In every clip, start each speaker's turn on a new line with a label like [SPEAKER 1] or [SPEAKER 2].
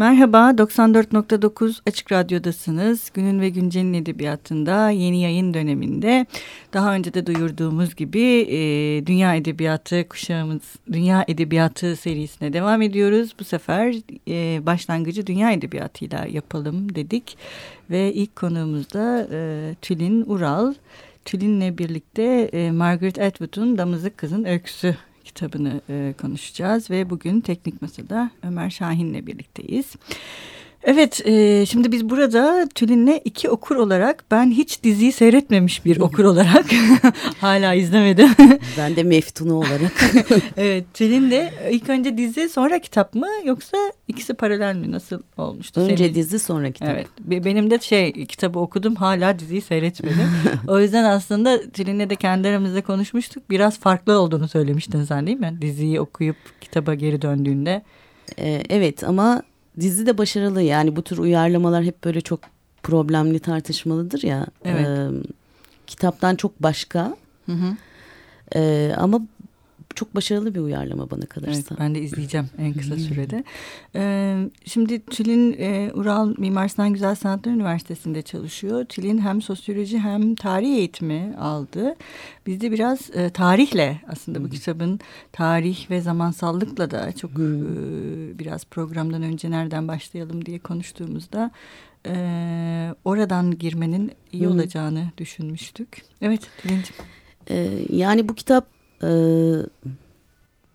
[SPEAKER 1] Merhaba, 94.9 Açık Radyo'dasınız. Günün ve Güncel'in edebiyatında yeni yayın döneminde daha önce de duyurduğumuz gibi e, Dünya Edebiyatı kuşağımız, Dünya Edebiyatı serisine devam ediyoruz. Bu sefer e, başlangıcı Dünya Edebiyatı'yla yapalım dedik ve ilk konuğumuz da e, Tülin Ural. Tülin'le birlikte e, Margaret Atwood'un Damızlık Kızın Öyküsü kitabını e, konuşacağız ve bugün Teknik Masa'da Ömer Şahin'le birlikteyiz. Evet, e, şimdi biz burada Tülin'le iki okur olarak ben hiç diziyi seyretmemiş bir okur olarak hala izlemedim.
[SPEAKER 2] ben de meftunu olarak.
[SPEAKER 1] evet, Tülin de ilk önce dizi sonra kitap mı yoksa ikisi paralel mi nasıl olmuştu?
[SPEAKER 2] Önce Senin? dizi sonra kitap.
[SPEAKER 1] Evet, benim de şey kitabı okudum hala diziyi seyretmedim. o yüzden aslında Tülin'le de kendi aramızda konuşmuştuk. Biraz farklı olduğunu söylemiştin sen değil mi? Diziyi okuyup kitaba geri döndüğünde.
[SPEAKER 2] Ee, evet ama dizi de başarılı yani bu tür uyarlamalar hep böyle çok problemli tartışmalıdır ya.
[SPEAKER 1] Evet.
[SPEAKER 2] E, kitaptan çok başka. Hı hı. E, ama çok başarılı bir uyarlama bana kalırsa. Evet,
[SPEAKER 1] ben de izleyeceğim en kısa sürede. Ee, şimdi Tülin e, Ural Mimar Sinan Güzel Sanatlar Üniversitesi'nde çalışıyor. Tülin hem sosyoloji hem tarih eğitimi aldı. Biz de biraz e, tarihle aslında bu kitabın tarih ve zamansallıkla da çok e, biraz programdan önce nereden başlayalım diye konuştuğumuzda e, oradan girmenin iyi olacağını düşünmüştük. Evet Tülin'ciğim.
[SPEAKER 2] Ee, yani bu kitap e,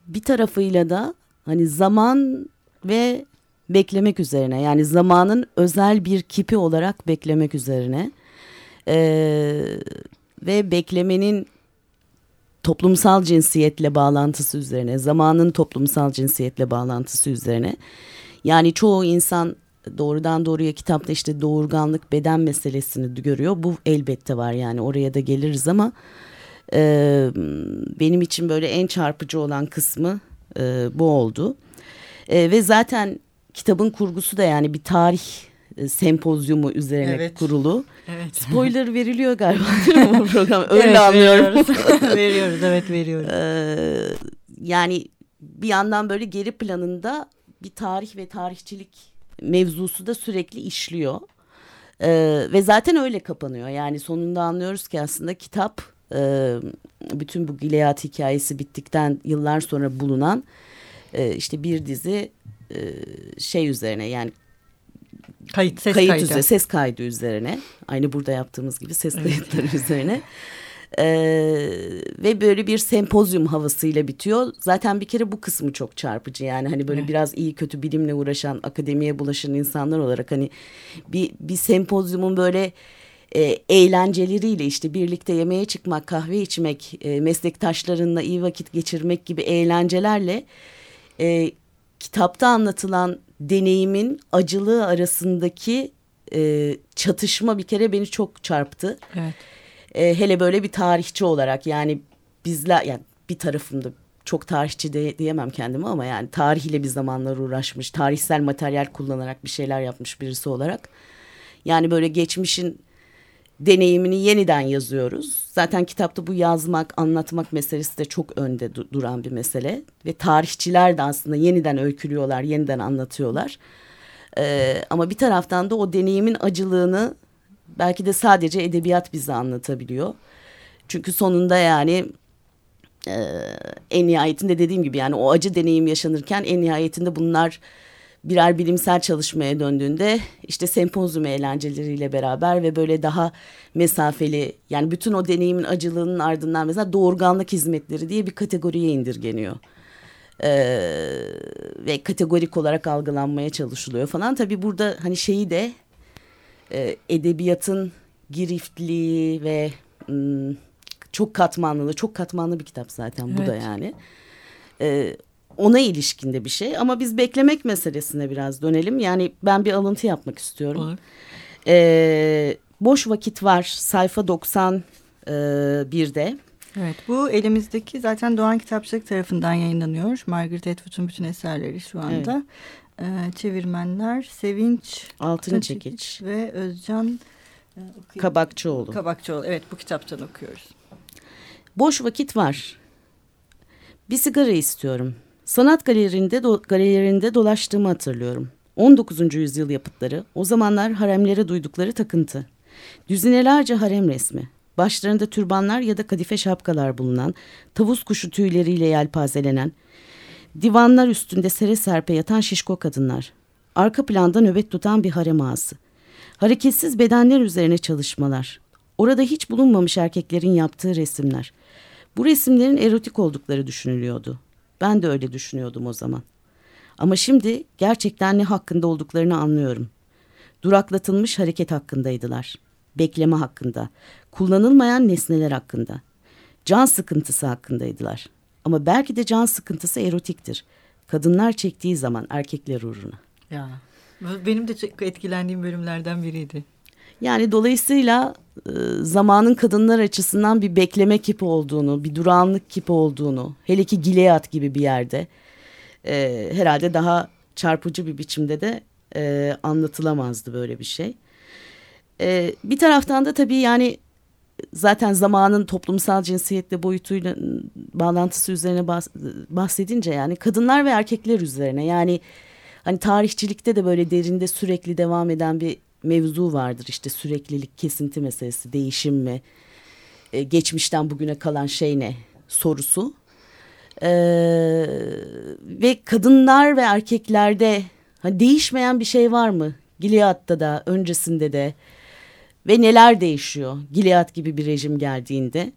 [SPEAKER 2] bir tarafıyla da hani zaman ve beklemek üzerine yani zamanın özel bir kipi olarak beklemek üzerine e, ve beklemenin toplumsal cinsiyetle bağlantısı üzerine zamanın toplumsal cinsiyetle bağlantısı üzerine. Yani çoğu insan doğrudan doğruya kitapta işte doğurganlık beden meselesini görüyor. Bu elbette var yani oraya da geliriz ama e, benim için böyle en çarpıcı olan kısmı e, bu oldu. E, ve zaten kitabın kurgusu da yani bir tarih e, sempozyumu üzerine evet. kurulu.
[SPEAKER 1] Evet.
[SPEAKER 2] Spoiler veriliyor galiba değil mi bu program? Öyle evet, anlıyorum.
[SPEAKER 1] Veriyoruz. veriyoruz evet veriyoruz.
[SPEAKER 2] Ee, yani bir yandan böyle geri planında bir tarih ve tarihçilik mevzusu da sürekli işliyor. Ee, ve zaten öyle kapanıyor. Yani sonunda anlıyoruz ki aslında kitap e, bütün bu Gilead hikayesi bittikten yıllar sonra bulunan e, işte bir dizi e, şey üzerine yani
[SPEAKER 1] kayıt ses
[SPEAKER 2] kayıt
[SPEAKER 1] kaydı.
[SPEAKER 2] üzerine ses kaydı üzerine aynı burada yaptığımız gibi ses evet. kayıtları üzerine ee, ve böyle bir sempozyum havasıyla bitiyor. Zaten bir kere bu kısmı çok çarpıcı yani hani böyle evet. biraz iyi kötü bilimle uğraşan akademiye bulaşan insanlar olarak hani bir bir sempozyumun böyle e, eğlenceleriyle işte birlikte yemeğe çıkmak, kahve içmek, e, meslektaşlarınla iyi vakit geçirmek gibi eğlencelerle e, kitapta anlatılan deneyimin acılığı arasındaki e, çatışma bir kere beni çok çarptı.
[SPEAKER 1] Evet.
[SPEAKER 2] E, hele böyle bir tarihçi olarak yani bizler yani bir tarafımda çok tarihçi de, diyemem kendime ama yani tarihiyle bir zamanlar uğraşmış, tarihsel materyal kullanarak bir şeyler yapmış birisi olarak. Yani böyle geçmişin deneyimini yeniden yazıyoruz. Zaten kitapta bu yazmak, anlatmak meselesi de çok önde du duran bir mesele. Ve tarihçiler de aslında yeniden öykülüyorlar, yeniden anlatıyorlar. Ee, ama bir taraftan da o deneyimin acılığını belki de sadece edebiyat bize anlatabiliyor. Çünkü sonunda yani e, en nihayetinde dediğim gibi yani o acı deneyim yaşanırken en nihayetinde bunlar birer bilimsel çalışmaya döndüğünde işte sempozyum eğlenceleriyle beraber ve böyle daha mesafeli yani bütün o deneyimin acılığının ardından mesela doğurganlık hizmetleri diye bir kategoriye indirgeniyor. Ee, ve kategorik olarak algılanmaya çalışılıyor falan. Tabii burada hani şeyi de e, edebiyatın giriftliği ve m, hmm, çok katmanlı, çok katmanlı bir kitap zaten evet. bu da yani. Ee, ona ilişkinde bir şey ama biz beklemek meselesine biraz dönelim. Yani ben bir alıntı yapmak istiyorum. Ee, boş vakit var sayfa 91'de. E,
[SPEAKER 1] evet bu elimizdeki zaten Doğan Kitapçılık tarafından yayınlanıyor. Margaret Atwood'un bütün eserleri şu anda. Evet. Ee, çevirmenler Sevinç
[SPEAKER 2] Altın Çekiç
[SPEAKER 1] ve Özcan
[SPEAKER 2] e, Kabakçıoğlu.
[SPEAKER 1] Kabakçıoğlu evet bu kitaptan okuyoruz.
[SPEAKER 2] Boş vakit var. Bir sigara istiyorum. Sanat galerilerinde, do, galerilerinde dolaştığımı hatırlıyorum. 19. yüzyıl yapıtları o zamanlar haremlere duydukları takıntı. Düzinelerce harem resmi, başlarında türbanlar ya da kadife şapkalar bulunan, tavus kuşu tüyleriyle yelpazelenen, divanlar üstünde sere serpe yatan şişko kadınlar, arka planda nöbet tutan bir harem ağası, hareketsiz bedenler üzerine çalışmalar, orada hiç bulunmamış erkeklerin yaptığı resimler. Bu resimlerin erotik oldukları düşünülüyordu. Ben de öyle düşünüyordum o zaman. Ama şimdi gerçekten ne hakkında olduklarını anlıyorum. Duraklatılmış hareket hakkındaydılar. Bekleme hakkında, kullanılmayan nesneler hakkında. Can sıkıntısı hakkındaydılar. Ama belki de can sıkıntısı erotiktir. Kadınlar çektiği zaman erkekler uğruna.
[SPEAKER 1] Ya benim de çok etkilendiğim bölümlerden biriydi.
[SPEAKER 2] Yani dolayısıyla zamanın kadınlar açısından bir bekleme kipi olduğunu, bir durağanlık kipi olduğunu, hele ki Gilead gibi bir yerde e, herhalde daha çarpıcı bir biçimde de e, anlatılamazdı böyle bir şey. E, bir taraftan da tabii yani zaten zamanın toplumsal cinsiyetle boyutuyla bağlantısı üzerine bahs bahsedince yani kadınlar ve erkekler üzerine yani hani tarihçilikte de böyle derinde sürekli devam eden bir mevzu vardır. İşte süreklilik kesinti meselesi değişim mi? Ee, geçmişten bugüne kalan şey ne? Sorusu. Ee, ve kadınlar ve erkeklerde hani değişmeyen bir şey var mı? Gilead'da da öncesinde de. Ve neler değişiyor Gilead gibi bir rejim geldiğinde.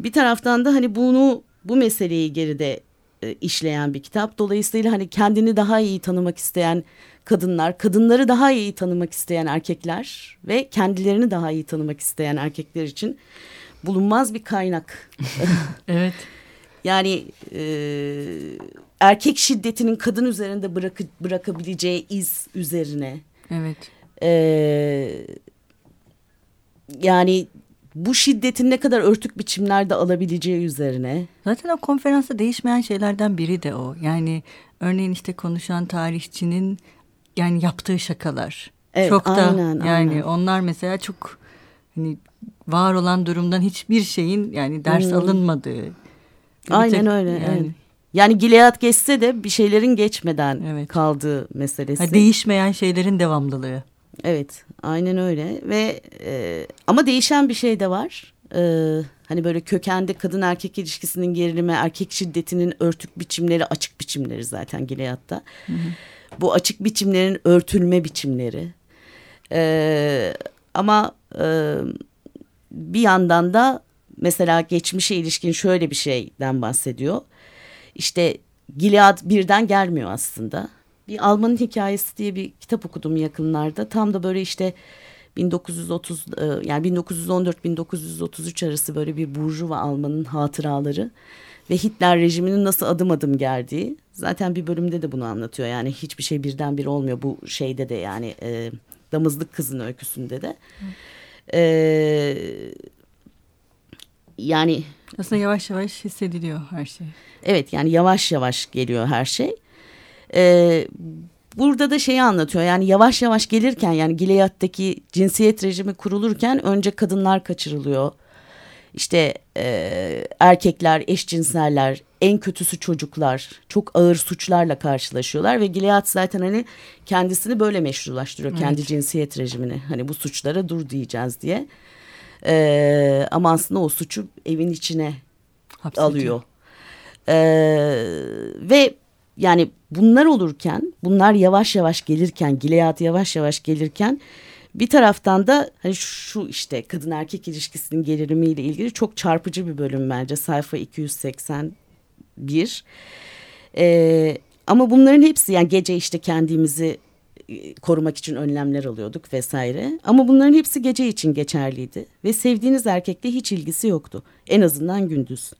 [SPEAKER 2] Bir taraftan da hani bunu bu meseleyi geride e, işleyen bir kitap. Dolayısıyla hani kendini daha iyi tanımak isteyen kadınlar, kadınları daha iyi tanımak isteyen erkekler ve kendilerini daha iyi tanımak isteyen erkekler için bulunmaz bir kaynak.
[SPEAKER 1] evet.
[SPEAKER 2] Yani e, erkek şiddetinin kadın üzerinde bırakı, bırakabileceği iz üzerine.
[SPEAKER 1] Evet.
[SPEAKER 2] E, yani bu şiddetin ne kadar örtük biçimlerde alabileceği üzerine.
[SPEAKER 1] Zaten o konferansta değişmeyen şeylerden biri de o. Yani örneğin işte konuşan tarihçinin yani yaptığı şakalar.
[SPEAKER 2] Evet,
[SPEAKER 1] çok da
[SPEAKER 2] aynen,
[SPEAKER 1] yani
[SPEAKER 2] aynen.
[SPEAKER 1] onlar mesela çok hani var olan durumdan hiçbir şeyin yani ders hmm. alınmadığı.
[SPEAKER 2] Aynen tek, öyle. Yani, evet. Yani Gilead geçse de bir şeylerin geçmeden evet. kaldığı meselesi.
[SPEAKER 1] Ha, değişmeyen şeylerin devamlılığı.
[SPEAKER 2] Evet, aynen öyle ve e, ama değişen bir şey de var. E, hani böyle kökende kadın erkek ilişkisinin gerilimi, erkek şiddetinin örtük biçimleri, açık biçimleri zaten Gilead'da. Hı hı. Bu açık biçimlerin örtülme biçimleri. E, ama e, bir yandan da mesela geçmişe ilişkin şöyle bir şeyden bahsediyor. İşte Gilead birden gelmiyor aslında bir Alman'ın hikayesi diye bir kitap okudum yakınlarda. Tam da böyle işte 1930 e, yani 1914-1933 arası böyle bir burjuva Alman'ın hatıraları ve Hitler rejiminin nasıl adım adım geldiği. Zaten bir bölümde de bunu anlatıyor. Yani hiçbir şey birdenbire olmuyor bu şeyde de yani e, Damızlık Kızın öyküsünde de. E, yani
[SPEAKER 1] aslında yavaş yavaş hissediliyor her şey.
[SPEAKER 2] Evet yani yavaş yavaş geliyor her şey. E, burada da şeyi anlatıyor yani yavaş yavaş gelirken yani Gilead'daki cinsiyet rejimi kurulurken önce kadınlar kaçırılıyor. İşte e, erkekler, eşcinseller, en kötüsü çocuklar çok ağır suçlarla karşılaşıyorlar ve Gilead zaten hani kendisini böyle meşrulaştırıyor evet. kendi cinsiyet rejimini. Hani bu suçlara dur diyeceğiz diye. Ee, ama aslında o suçu evin içine Hapsediyor. alıyor. Ee, ve yani bunlar olurken, bunlar yavaş yavaş gelirken, Gilead yavaş yavaş gelirken bir taraftan da hani şu işte kadın erkek ilişkisinin gerilimiyle ilgili çok çarpıcı bir bölüm bence sayfa 281. Ee, ama bunların hepsi yani gece işte kendimizi e, korumak için önlemler alıyorduk vesaire. Ama bunların hepsi gece için geçerliydi ve sevdiğiniz erkekle hiç ilgisi yoktu. En azından gündüz.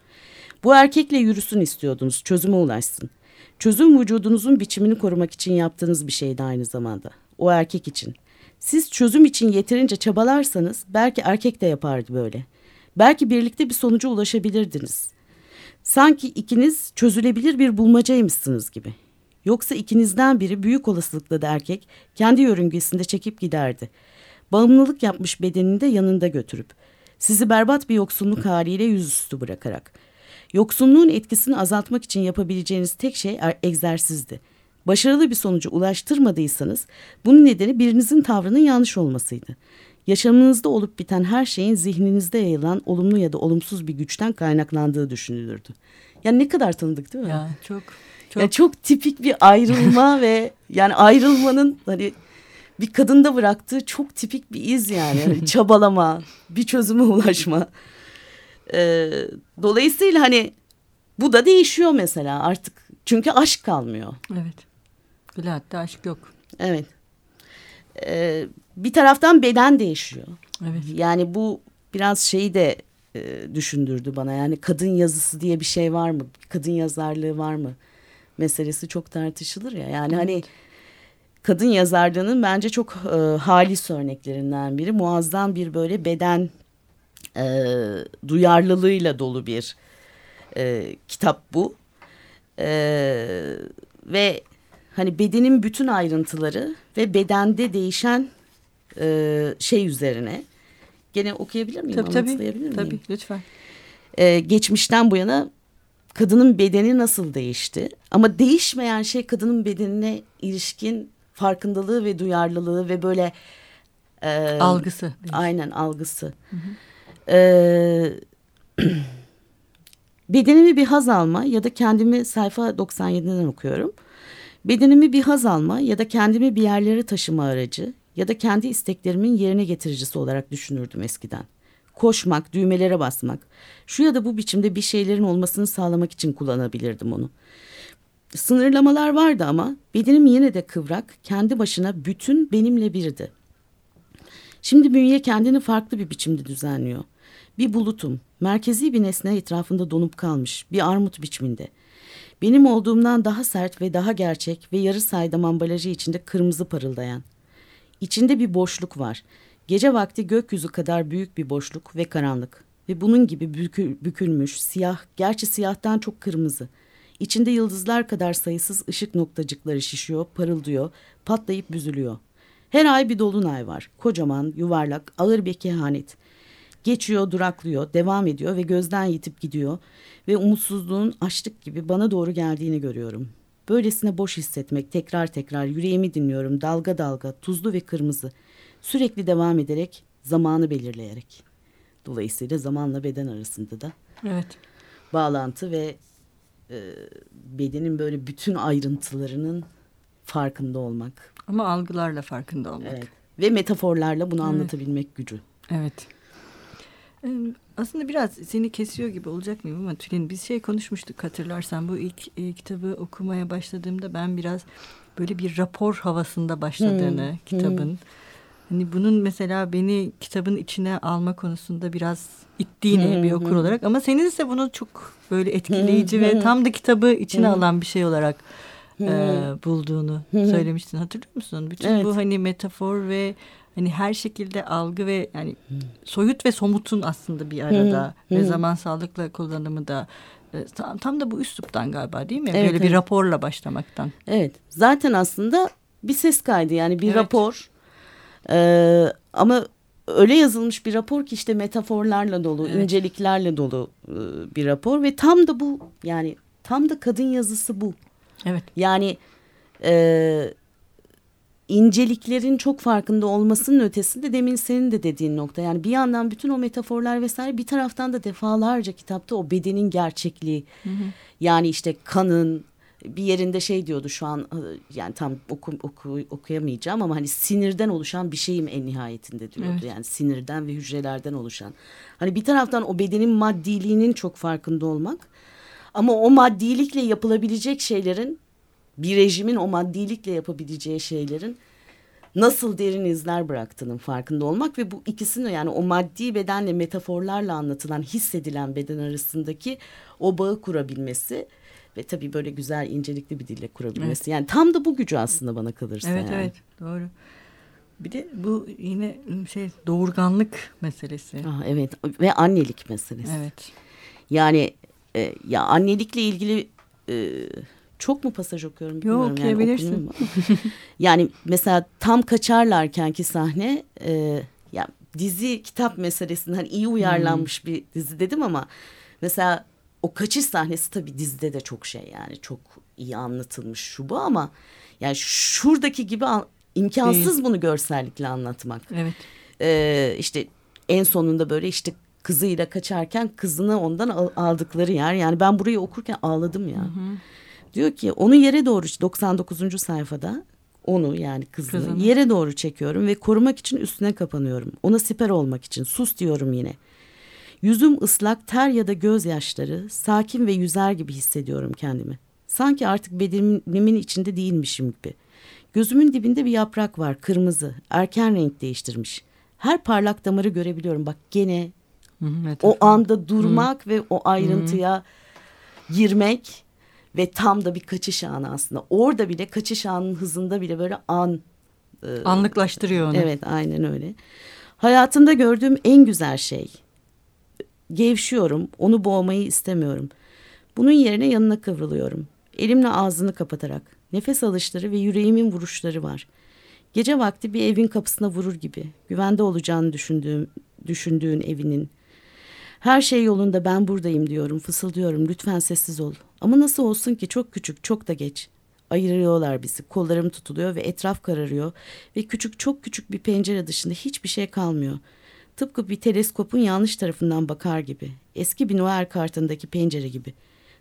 [SPEAKER 2] Bu erkekle yürüsün istiyordunuz, çözüme ulaşsın. Çözüm vücudunuzun biçimini korumak için yaptığınız bir şeydi aynı zamanda. O erkek için. Siz çözüm için yeterince çabalarsanız belki erkek de yapardı böyle. Belki birlikte bir sonuca ulaşabilirdiniz. Sanki ikiniz çözülebilir bir bulmacaymışsınız gibi. Yoksa ikinizden biri büyük olasılıkla da erkek kendi yörüngesinde çekip giderdi. Bağımlılık yapmış bedenini de yanında götürüp sizi berbat bir yoksunluk haliyle yüzüstü bırakarak. Yoksunluğun etkisini azaltmak için yapabileceğiniz tek şey er, egzersizdi. başarılı bir sonuca ulaştırmadıysanız bunun nedeni birinizin tavrının yanlış olmasıydı. Yaşamınızda olup biten her şeyin zihninizde yayılan olumlu ya da olumsuz bir güçten kaynaklandığı düşünülürdü. Yani ne kadar tanıdık değil mi?
[SPEAKER 1] Ya çok çok,
[SPEAKER 2] ya çok tipik bir ayrılma ve yani ayrılmanın hani bir kadında bıraktığı çok tipik bir iz yani. yani çabalama, bir çözüme ulaşma. Ee, dolayısıyla hani bu da değişiyor mesela artık. Çünkü aşk kalmıyor.
[SPEAKER 1] Evet. Gülahat'ta aşk yok.
[SPEAKER 2] Evet. Ee, bir taraftan beden değişiyor.
[SPEAKER 1] Evet.
[SPEAKER 2] Yani bu biraz şeyi de e, düşündürdü bana. Yani kadın yazısı diye bir şey var mı? Kadın yazarlığı var mı? Meselesi çok tartışılır ya. Yani hani evet. hani kadın yazarlığının bence çok e, halis örneklerinden biri. Muazzam bir böyle beden e, duyarlılığıyla dolu bir e, kitap bu. E, ve hani bedenin bütün ayrıntıları ve bedende değişen e, şey üzerine. Gene okuyabilir miyim?
[SPEAKER 1] Tabii tabii. Tabii lütfen.
[SPEAKER 2] Ee, geçmişten bu yana kadının bedeni nasıl değişti? Ama değişmeyen şey kadının bedenine ilişkin farkındalığı ve duyarlılığı ve böyle
[SPEAKER 1] e, algısı.
[SPEAKER 2] Aynen algısı. Hı hı. Bedenimi bir haz alma ya da kendimi sayfa 97'den okuyorum. Bedenimi bir haz alma ya da kendimi bir yerlere taşıma aracı ya da kendi isteklerimin yerine getiricisi olarak düşünürdüm eskiden. Koşmak, düğmelere basmak, şu ya da bu biçimde bir şeylerin olmasını sağlamak için kullanabilirdim onu. Sınırlamalar vardı ama bedenim yine de kıvrak, kendi başına bütün benimle birdi. Şimdi bünye kendini farklı bir biçimde düzenliyor. Bir bulutum, merkezi bir nesne etrafında donup kalmış, bir armut biçiminde. Benim olduğumdan daha sert ve daha gerçek ve yarı saydam ambalajı içinde kırmızı parıldayan. İçinde bir boşluk var. Gece vakti gökyüzü kadar büyük bir boşluk ve karanlık. Ve bunun gibi bükül, bükülmüş, siyah, gerçi siyahtan çok kırmızı. İçinde yıldızlar kadar sayısız ışık noktacıkları şişiyor, parıldıyor, patlayıp büzülüyor. Her ay bir dolunay var. Kocaman, yuvarlak, ağır bir kehanet. Geçiyor, duraklıyor, devam ediyor ve gözden yitip gidiyor. Ve umutsuzluğun açlık gibi bana doğru geldiğini görüyorum. Böylesine boş hissetmek tekrar tekrar yüreğimi dinliyorum dalga dalga tuzlu ve kırmızı. Sürekli devam ederek zamanı belirleyerek. Dolayısıyla zamanla beden arasında da
[SPEAKER 1] evet.
[SPEAKER 2] bağlantı ve e, bedenin böyle bütün ayrıntılarının farkında olmak.
[SPEAKER 1] Ama algılarla farkında olmak.
[SPEAKER 2] Evet. Ve metaforlarla bunu evet. anlatabilmek gücü.
[SPEAKER 1] Evet. Aslında biraz seni kesiyor gibi olacak mıyım ama Tülin biz şey konuşmuştuk hatırlarsan bu ilk e, kitabı okumaya başladığımda ben biraz böyle bir rapor havasında başladığını hmm. kitabın. Hmm. Hani bunun mesela beni kitabın içine alma konusunda biraz ittiğini hmm. bir okur olarak ama senin ise bunu çok böyle etkileyici hmm. ve tam da kitabı içine hmm. alan bir şey olarak hmm. e, bulduğunu hmm. söylemiştin hatırlıyor musun? Bütün evet. bu hani metafor ve hani her şekilde algı ve yani soyut ve somutun aslında bir arada ve zaman sağlıkla kullanımı da tam, tam da bu üsluptan galiba değil mi? Evet, Böyle evet. bir raporla başlamaktan.
[SPEAKER 2] Evet. Zaten aslında bir ses kaydı yani bir evet. rapor. Ee, ama öyle yazılmış bir rapor ki işte metaforlarla dolu, evet. inceliklerle dolu bir rapor ve tam da bu yani tam da kadın yazısı bu.
[SPEAKER 1] Evet.
[SPEAKER 2] Yani e, inceliklerin çok farkında olmasının ötesinde demin senin de dediğin nokta. Yani bir yandan bütün o metaforlar vesaire bir taraftan da defalarca kitapta o bedenin gerçekliği. Hı hı. Yani işte kanın bir yerinde şey diyordu şu an yani tam oku, oku, okuyamayacağım ama hani sinirden oluşan bir şeyim en nihayetinde diyordu. Evet. Yani sinirden ve hücrelerden oluşan. Hani bir taraftan o bedenin maddiliğinin çok farkında olmak ama o maddilikle yapılabilecek şeylerin bir rejimin o maddilikle yapabileceği şeylerin nasıl derin izler bıraktığının farkında olmak ve bu ikisini yani o maddi bedenle metaforlarla anlatılan hissedilen beden arasındaki o bağı kurabilmesi ve tabii böyle güzel incelikli bir dille kurabilmesi. Evet. Yani tam da bu gücü aslında bana kalırsa.
[SPEAKER 1] Evet
[SPEAKER 2] yani.
[SPEAKER 1] evet doğru. Bir de bu yine şey doğurganlık meselesi.
[SPEAKER 2] Ah, evet ve annelik meselesi.
[SPEAKER 1] Evet.
[SPEAKER 2] Yani e, ya annelikle ilgili e, çok mu pasaj okuyorum bilmiyorum.
[SPEAKER 1] Yok okuyabilirsin. Yani,
[SPEAKER 2] yani mesela tam kaçarlarken ki sahne e, ya dizi kitap meselesinden hani iyi uyarlanmış hmm. bir dizi dedim ama mesela o kaçış sahnesi tabii dizide de çok şey yani çok iyi anlatılmış şu bu ama yani şuradaki gibi imkansız Değil. bunu görsellikle anlatmak.
[SPEAKER 1] Evet.
[SPEAKER 2] Ee, işte en sonunda böyle işte kızıyla kaçarken kızını ondan aldıkları yer. Yani ben burayı okurken ağladım ya. Hı hı. Diyor ki onu yere doğru 99. sayfada onu yani kızını, kızını yere doğru çekiyorum ve korumak için üstüne kapanıyorum. Ona siper olmak için sus diyorum yine. Yüzüm ıslak ter ya da gözyaşları sakin ve yüzer gibi hissediyorum kendimi. Sanki artık bedenimin içinde değilmişim gibi. Gözümün dibinde bir yaprak var kırmızı erken renk değiştirmiş. Her parlak damarı görebiliyorum bak gene evet, o anda durmak Hı. ve o ayrıntıya Hı. girmek ve tam da bir kaçış anı aslında. Orada bile kaçış anının hızında bile böyle an.
[SPEAKER 1] E, Anlıklaştırıyor onu.
[SPEAKER 2] Evet aynen öyle. Hayatımda gördüğüm en güzel şey. Gevşiyorum, onu boğmayı istemiyorum. Bunun yerine yanına kıvrılıyorum. Elimle ağzını kapatarak. Nefes alışları ve yüreğimin vuruşları var. Gece vakti bir evin kapısına vurur gibi. Güvende olacağını düşündüğüm, düşündüğün evinin. Her şey yolunda ben buradayım diyorum, fısıldıyorum. Lütfen sessiz ol. Ama nasıl olsun ki çok küçük, çok da geç. Ayırıyorlar bizi. Kollarım tutuluyor ve etraf kararıyor. Ve küçük, çok küçük bir pencere dışında hiçbir şey kalmıyor. Tıpkı bir teleskopun yanlış tarafından bakar gibi. Eski bir Noel kartındaki pencere gibi.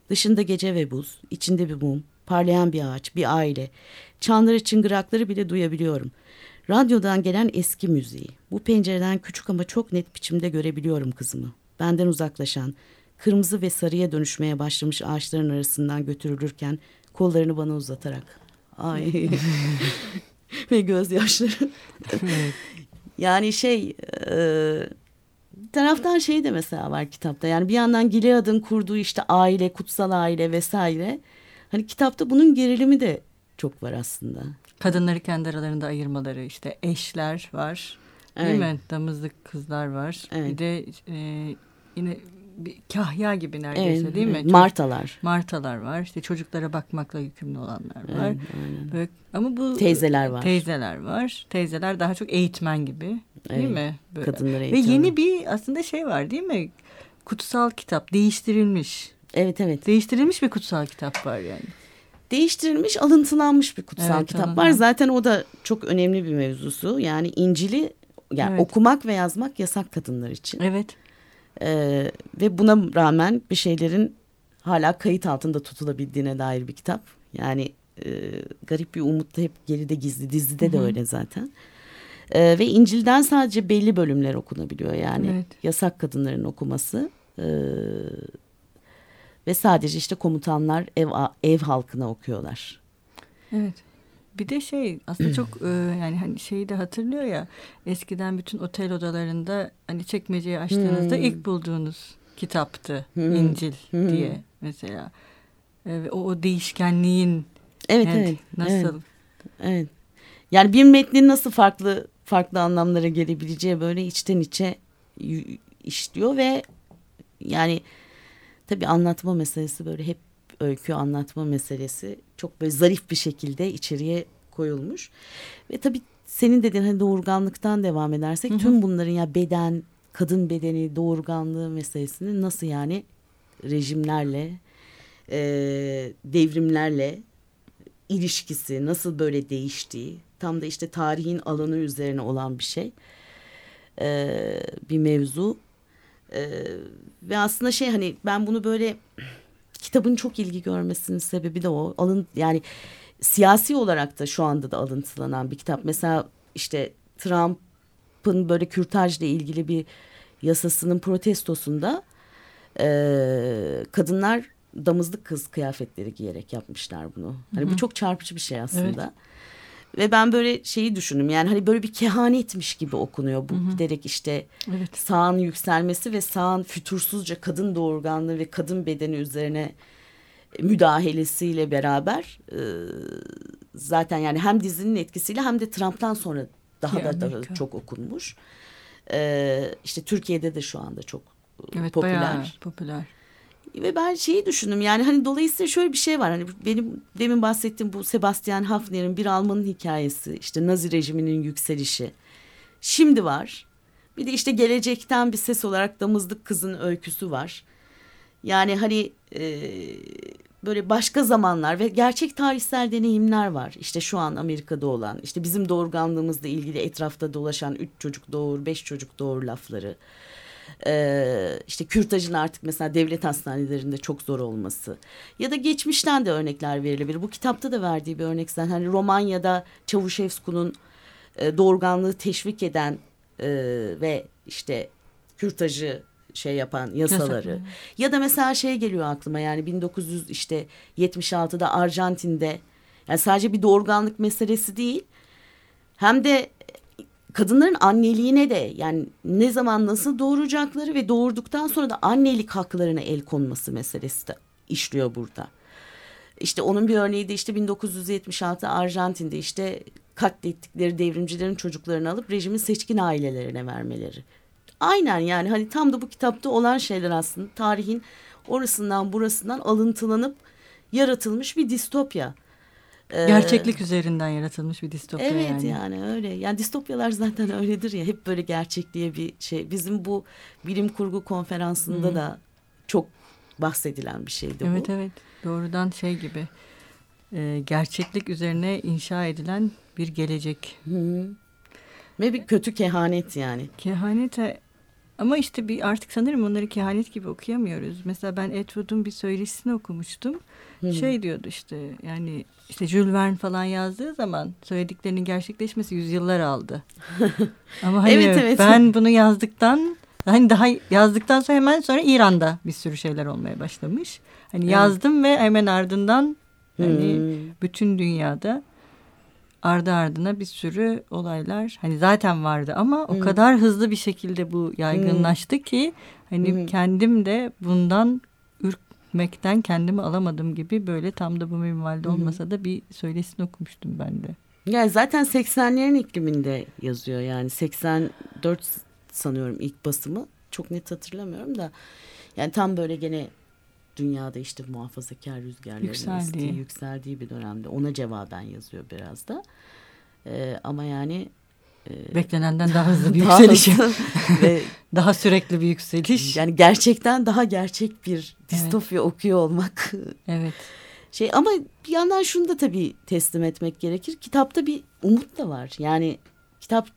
[SPEAKER 2] Dışında gece ve buz, içinde bir mum, parlayan bir ağaç, bir aile. Çanları çıngırakları bile duyabiliyorum. Radyodan gelen eski müziği. Bu pencereden küçük ama çok net biçimde görebiliyorum kızımı. Benden uzaklaşan, kırmızı ve sarıya dönüşmeye başlamış ağaçların arasından götürülürken kollarını bana uzatarak. Ay. ve gözyaşları. yani şey e, taraftan şey de mesela var kitapta. Yani bir yandan Gilead'ın kurduğu işte aile, kutsal aile vesaire. Hani kitapta bunun gerilimi de çok var aslında.
[SPEAKER 1] Kadınları kendi aralarında ayırmaları işte eşler var. Evet. Değil mi? Damızlık kızlar var. Evet. Bir de e, yine bir kahya gibi neredeyse evet, değil mi? Evet.
[SPEAKER 2] Martalar.
[SPEAKER 1] Martalar var. İşte çocuklara bakmakla yükümlü olanlar var. Evet, Böyle, ama bu
[SPEAKER 2] teyzeler var.
[SPEAKER 1] Teyzeler var. Teyzeler daha çok eğitmen gibi. Değil evet, mi?
[SPEAKER 2] Böyle. Kadınları
[SPEAKER 1] eğitmen. Ve yeni bir aslında şey var değil mi? Kutsal kitap değiştirilmiş.
[SPEAKER 2] Evet evet.
[SPEAKER 1] Değiştirilmiş bir kutsal kitap var yani.
[SPEAKER 2] Değiştirilmiş, alıntılanmış bir kutsal evet, kitap anladım. var. Zaten o da çok önemli bir mevzusu. Yani İncil'i yani evet. okumak ve yazmak yasak kadınlar için.
[SPEAKER 1] Evet.
[SPEAKER 2] Ee, ve buna rağmen bir şeylerin hala kayıt altında tutulabildiğine dair bir kitap. Yani e, garip bir umut da hep geride gizli. Dizide de öyle zaten. Ee, ve İncil'den sadece belli bölümler okunabiliyor. Yani evet. yasak kadınların okuması. Ee, ve sadece işte komutanlar ev ev halkına okuyorlar.
[SPEAKER 1] Evet. Bir de şey aslında çok e, yani hani şeyi de hatırlıyor ya eskiden bütün otel odalarında hani çekmeceyi açtığınızda hmm. ilk bulduğunuz kitaptı hmm. İncil hmm. diye mesela. E, o, o değişkenliğin
[SPEAKER 2] evet, evet, evet
[SPEAKER 1] nasıl?
[SPEAKER 2] Evet. evet. Yani bir metnin nasıl farklı farklı anlamlara gelebileceği böyle içten içe işliyor ve yani tabii anlatma meselesi böyle hep öykü anlatma meselesi çok böyle zarif bir şekilde içeriye koyulmuş. Ve tabii senin dediğin hani doğurganlıktan devam edersek hı hı. tüm bunların ya beden, kadın bedeni, doğurganlığı meselesini nasıl yani rejimlerle, e, devrimlerle ilişkisi nasıl böyle değiştiği tam da işte tarihin alanı üzerine olan bir şey. E, bir mevzu. E, ve aslında şey hani ben bunu böyle kitabın çok ilgi görmesinin sebebi de o. Alın yani siyasi olarak da şu anda da alıntılanan bir kitap. Mesela işte Trump'ın böyle kürtajla ilgili bir yasasının protestosunda e, kadınlar damızlık kız kıyafetleri giyerek yapmışlar bunu. Hani Hı -hı. bu çok çarpıcı bir şey aslında. Evet. Ve ben böyle şeyi düşündüm yani hani böyle bir kehanetmiş gibi okunuyor bu Hı -hı. giderek işte evet. sağın yükselmesi ve sağın fütursuzca kadın doğurganlığı ve kadın bedeni üzerine müdahalesiyle beraber e, zaten yani hem dizinin etkisiyle hem de Trump'tan sonra daha da, daha çok okunmuş. E, işte Türkiye'de de şu anda çok evet, popüler.
[SPEAKER 1] popüler.
[SPEAKER 2] Ve ben şeyi düşündüm yani hani dolayısıyla şöyle bir şey var hani benim demin bahsettiğim bu Sebastian Hafner'in bir Alman'ın hikayesi işte Nazi rejiminin yükselişi şimdi var. Bir de işte gelecekten bir ses olarak Damızlık Kız'ın öyküsü var. Yani hani e, böyle başka zamanlar ve gerçek tarihsel deneyimler var. İşte şu an Amerika'da olan, işte bizim doğurganlığımızla ilgili etrafta dolaşan üç çocuk doğur, beş çocuk doğur lafları. Ee, işte kürtajın artık mesela devlet hastanelerinde çok zor olması ya da geçmişten de örnekler verilebilir. Bu kitapta da verdiği bir örnek zaten hani Romanya'da Çavuşevsku'nun e, doğurganlığı teşvik eden e, ve işte kürtajı şey yapan yasaları
[SPEAKER 1] Yasak.
[SPEAKER 2] ya da mesela şey geliyor aklıma yani 1900 işte 76'da Arjantin'de yani sadece bir doğurganlık meselesi değil hem de kadınların anneliğine de yani ne zaman nasıl doğuracakları ve doğurduktan sonra da annelik haklarına el konması meselesi de işliyor burada. İşte onun bir örneği de işte 1976 Arjantin'de işte katlettikleri devrimcilerin çocuklarını alıp rejimin seçkin ailelerine vermeleri. Aynen yani hani tam da bu kitapta olan şeyler aslında tarihin orasından burasından alıntılanıp yaratılmış bir distopya.
[SPEAKER 1] Ee, Gerçeklik üzerinden yaratılmış bir distopya
[SPEAKER 2] evet
[SPEAKER 1] yani.
[SPEAKER 2] yani öyle. Yani distopyalar zaten öyledir ya. Hep böyle gerçekliğe bir şey. Bizim bu bilim kurgu konferansında Hı. da çok bahsedilen bir şeydi
[SPEAKER 1] evet,
[SPEAKER 2] bu.
[SPEAKER 1] Evet evet. Doğrudan şey gibi. E, gerçeklik üzerine inşa edilen bir gelecek.
[SPEAKER 2] Hı. Ve bir kötü kehanet yani.
[SPEAKER 1] Kehanete ama işte bir artık sanırım onları kehanet gibi okuyamıyoruz. Mesela ben Edward'un bir söyleşisini okumuştum. Hı. Şey diyordu işte yani işte Jules Verne falan yazdığı zaman söylediklerinin gerçekleşmesi yüzyıllar aldı. Ama hani evet, evet. ben bunu yazdıktan hani daha yazdıktan sonra hemen sonra İran'da bir sürü şeyler olmaya başlamış. Hani evet. yazdım ve hemen ardından hani hmm. bütün dünyada ardı ardına bir sürü olaylar hani zaten vardı ama hmm. o kadar hızlı bir şekilde bu yaygınlaştı hmm. ki hani hmm. kendim de bundan ürkmekten kendimi alamadım gibi böyle tam da bu minvalde olmasa da bir söylesini okumuştum ben de.
[SPEAKER 2] Yani zaten 80'lerin ikliminde yazıyor yani 84 sanıyorum ilk basımı çok net hatırlamıyorum da yani tam böyle gene dünyada işte muhafazakar rüzgarların yükseldiği. estiği, yükseldiği bir dönemde ona cevaben yazıyor biraz da. Ee, ama yani
[SPEAKER 1] e, beklenenden daha hızlı bir yükseliş ve daha sürekli bir yükseliş.
[SPEAKER 2] Yani gerçekten daha gerçek bir distopya evet. okuyor olmak.
[SPEAKER 1] Evet.
[SPEAKER 2] Şey ama bir yandan şunu da tabii teslim etmek gerekir. Kitapta bir umut da var. Yani kitap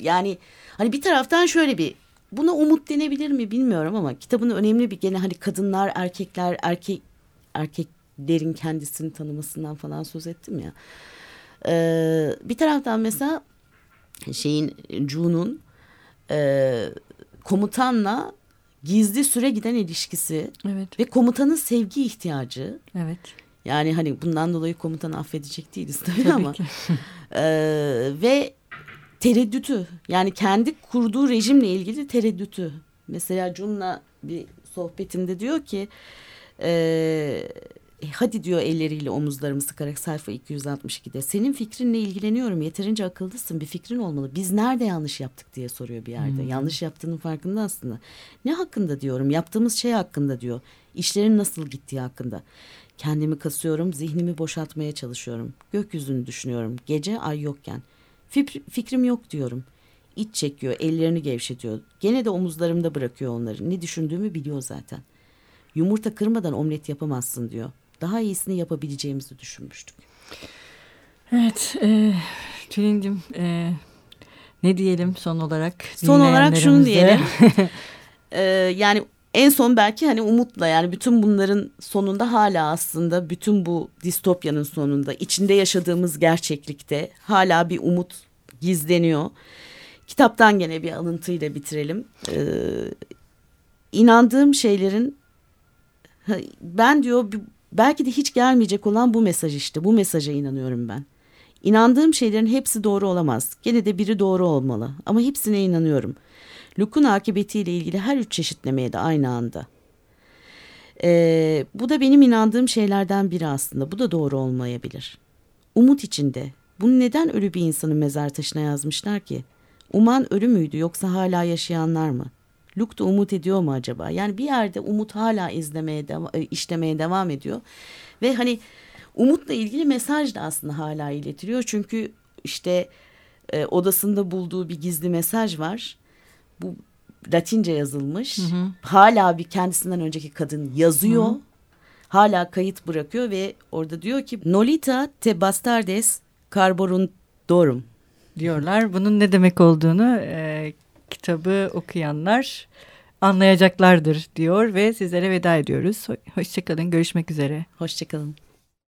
[SPEAKER 2] yani hani bir taraftan şöyle bir buna umut denebilir mi bilmiyorum ama kitabın önemli bir gene hani kadınlar, erkekler, erkek erkeklerin kendisini tanımasından falan söz ettim ya. Ee, bir taraftan mesela şeyin June'un e, komutanla gizli süre giden ilişkisi
[SPEAKER 1] evet.
[SPEAKER 2] ve komutanın sevgi ihtiyacı.
[SPEAKER 1] Evet.
[SPEAKER 2] Yani hani bundan dolayı komutanı affedecek değiliz tabii, tabii ama. e, ve tereddütü yani kendi kurduğu rejimle ilgili tereddütü. Mesela Jun'la bir sohbetinde diyor ki e, hadi diyor elleriyle omuzlarımı sıkarak sayfa 262'de senin fikrinle ilgileniyorum yeterince akıllısın bir fikrin olmalı. Biz nerede yanlış yaptık? diye soruyor bir yerde. Hmm. yanlış yaptığının farkında aslında. Ne hakkında? diyorum. Yaptığımız şey hakkında diyor. İşlerin nasıl gittiği hakkında. Kendimi kasıyorum zihnimi boşaltmaya çalışıyorum. Gökyüzünü düşünüyorum. Gece ay yokken Fikrim yok diyorum. İç çekiyor, ellerini gevşetiyor. Gene de omuzlarımda bırakıyor onları. Ne düşündüğümü biliyor zaten. Yumurta kırmadan omlet yapamazsın diyor. Daha iyisini yapabileceğimizi düşünmüştük.
[SPEAKER 1] Evet, e, Tülin'cim e, ne diyelim son olarak?
[SPEAKER 2] Son olarak şunu diyelim. e, yani en son belki hani umutla yani bütün bunların sonunda hala aslında bütün bu distopyanın sonunda içinde yaşadığımız gerçeklikte hala bir umut gizleniyor. Kitaptan gene bir alıntıyla bitirelim. Ee, inandığım şeylerin ben diyor belki de hiç gelmeyecek olan bu mesaj işte bu mesaja inanıyorum ben. İnandığım şeylerin hepsi doğru olamaz. Gene de biri doğru olmalı ama hepsine inanıyorum.'' Luke'un akıbetiyle ilgili her üç çeşitlemeye de aynı anda. Ee, bu da benim inandığım şeylerden biri aslında. Bu da doğru olmayabilir. Umut içinde. Bunu neden ölü bir insanın mezar taşına yazmışlar ki? Uman ölü müydü yoksa hala yaşayanlar mı? Luke da umut ediyor mu acaba? Yani bir yerde umut hala izlemeye, deva- e, işlemeye devam ediyor. Ve hani umutla ilgili mesaj da aslında hala iletiliyor. Çünkü işte e, odasında bulduğu bir gizli mesaj var bu Latince yazılmış. Hı hı. Hala bir kendisinden önceki kadın yazıyor. Hı hı. hala kayıt bırakıyor ve orada diyor ki Nolita te bastardes carborundorum
[SPEAKER 1] diyorlar. Bunun ne demek olduğunu e, kitabı okuyanlar anlayacaklardır diyor ve sizlere veda ediyoruz. Hoşçakalın, görüşmek üzere.
[SPEAKER 2] Hoşçakalın.